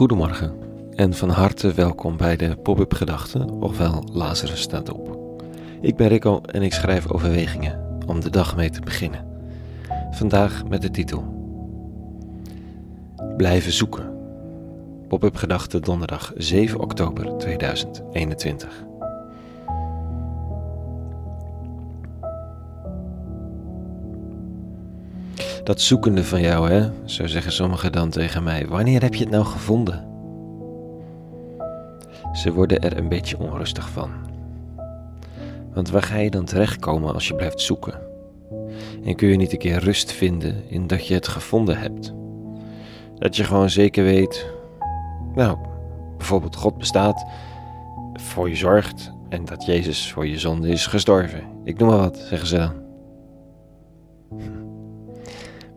Goedemorgen en van harte welkom bij de Pop-up Gedachten, ofwel Lazarus staat op. Ik ben Rico en ik schrijf overwegingen om de dag mee te beginnen. Vandaag met de titel Blijven zoeken. Pop-up Gedachten donderdag 7 oktober 2021. Dat zoekende van jou, hè? Zo zeggen sommigen dan tegen mij. Wanneer heb je het nou gevonden? Ze worden er een beetje onrustig van. Want waar ga je dan terechtkomen als je blijft zoeken? En kun je niet een keer rust vinden in dat je het gevonden hebt? Dat je gewoon zeker weet, nou, bijvoorbeeld God bestaat, voor je zorgt en dat Jezus voor je zonde is gestorven. Ik noem maar wat, zeggen ze dan.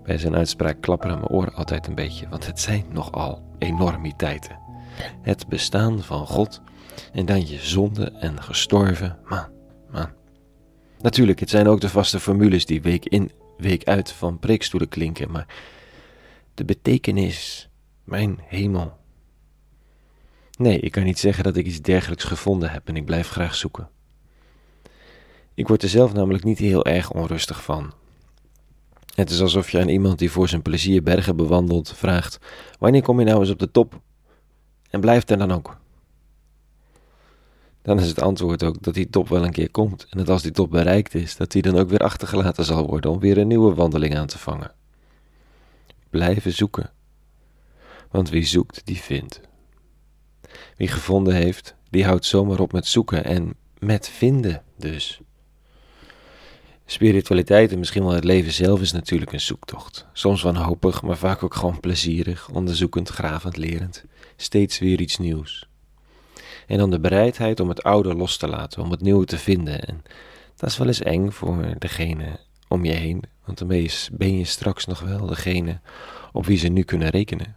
Bij zijn uitspraak klapperen mijn oren altijd een beetje, want het zijn nogal enormiteiten. Het bestaan van God en dan je zonde en gestorven. Man, man. Natuurlijk, het zijn ook de vaste formules die week in, week uit van preekstoelen klinken, maar de betekenis, mijn hemel. Nee, ik kan niet zeggen dat ik iets dergelijks gevonden heb en ik blijf graag zoeken. Ik word er zelf namelijk niet heel erg onrustig van, het is alsof je aan iemand die voor zijn plezier bergen bewandelt vraagt: Wanneer kom je nou eens op de top? En blijft er dan ook. Dan is het antwoord ook dat die top wel een keer komt en dat als die top bereikt is, dat die dan ook weer achtergelaten zal worden om weer een nieuwe wandeling aan te vangen. Blijven zoeken. Want wie zoekt, die vindt. Wie gevonden heeft, die houdt zomaar op met zoeken en met vinden dus. Spiritualiteit en misschien wel het leven zelf is natuurlijk een zoektocht. Soms wanhopig, maar vaak ook gewoon plezierig, onderzoekend, gravend, lerend. Steeds weer iets nieuws. En dan de bereidheid om het oude los te laten, om het nieuwe te vinden. En dat is wel eens eng voor degene om je heen, want dan ben je, ben je straks nog wel degene op wie ze nu kunnen rekenen.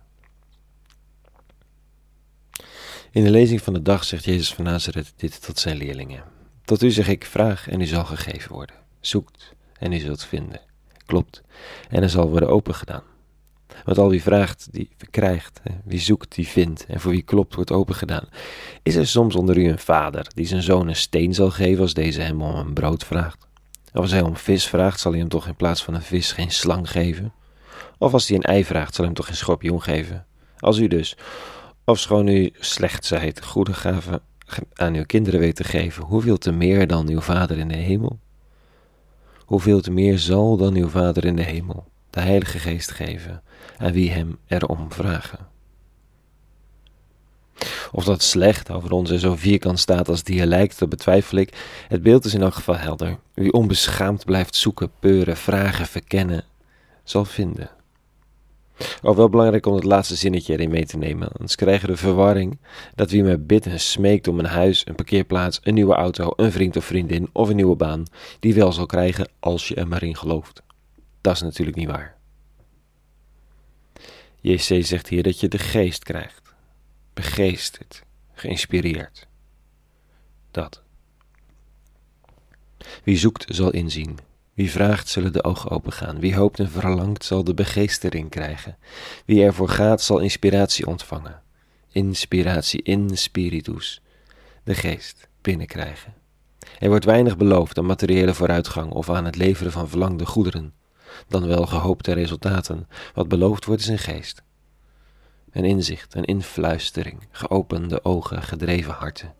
In de lezing van de dag zegt Jezus van Nazareth dit tot zijn leerlingen. Tot u zeg ik, vraag en u zal gegeven worden zoekt en u zult vinden. Klopt. En er zal worden opengedaan. Want al wie vraagt, die krijgt. Wie zoekt, die vindt. En voor wie klopt, wordt opengedaan. Is er soms onder u een vader die zijn zoon een steen zal geven als deze hem om een brood vraagt? Of als hij om vis vraagt, zal hij hem toch in plaats van een vis geen slang geven? Of als hij een ei vraagt, zal hij hem toch geen schorpioen geven? Als u dus, ofschoon u slecht zijt, goede gaven aan uw kinderen weet te geven, hoeveel te meer dan uw vader in de hemel? Hoeveel te meer zal dan uw Vader in de hemel de Heilige Geest geven aan wie hem erom vragen. Of dat slecht over ons zo vierkant staat als dialect, dat betwijfel ik. Het beeld is in elk geval helder. Wie onbeschaamd blijft zoeken, peuren, vragen, verkennen, zal vinden. Ook wel belangrijk om het laatste zinnetje erin mee te nemen, anders krijgen we de verwarring dat wie mij bidt en smeekt om een huis, een parkeerplaats, een nieuwe auto, een vriend of vriendin of een nieuwe baan, die wel zal krijgen als je er maar in gelooft. Dat is natuurlijk niet waar. JC zegt hier dat je de geest krijgt, begeesterd, geïnspireerd. Dat. Wie zoekt zal inzien, wie vraagt, zullen de ogen opengaan. Wie hoopt en verlangt, zal de begeestering krijgen. Wie ervoor gaat, zal inspiratie ontvangen. Inspiratie in spiritus. De geest binnenkrijgen. Er wordt weinig beloofd aan materiële vooruitgang of aan het leveren van verlangde goederen, dan wel gehoopte resultaten. Wat beloofd wordt is een geest. Een inzicht, een influistering, geopende ogen, gedreven harten.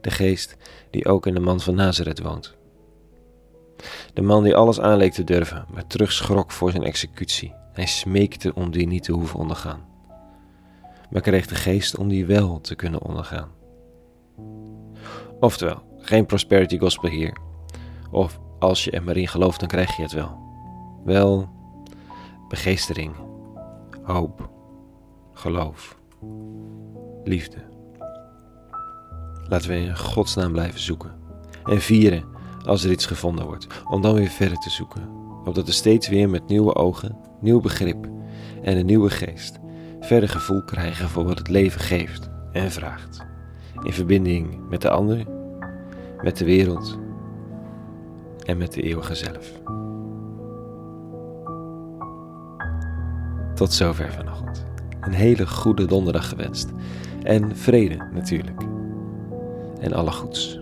De geest die ook in de man van Nazareth woont. De man die alles aanleek te durven, maar terugschrok voor zijn executie. Hij smeekte om die niet te hoeven ondergaan. Maar kreeg de geest om die wel te kunnen ondergaan. Oftewel, geen prosperity gospel hier. Of als je er maar in gelooft, dan krijg je het wel. Wel, begeestering, hoop, geloof, liefde. Laten we in godsnaam blijven zoeken en vieren als er iets gevonden wordt, om dan weer verder te zoeken, opdat we steeds weer met nieuwe ogen, nieuw begrip en een nieuwe geest verder gevoel krijgen voor wat het leven geeft en vraagt, in verbinding met de ander, met de wereld en met de eeuwige zelf. Tot zover vanochtend. een hele goede donderdag gewenst. En vrede natuurlijk. En alle goeds.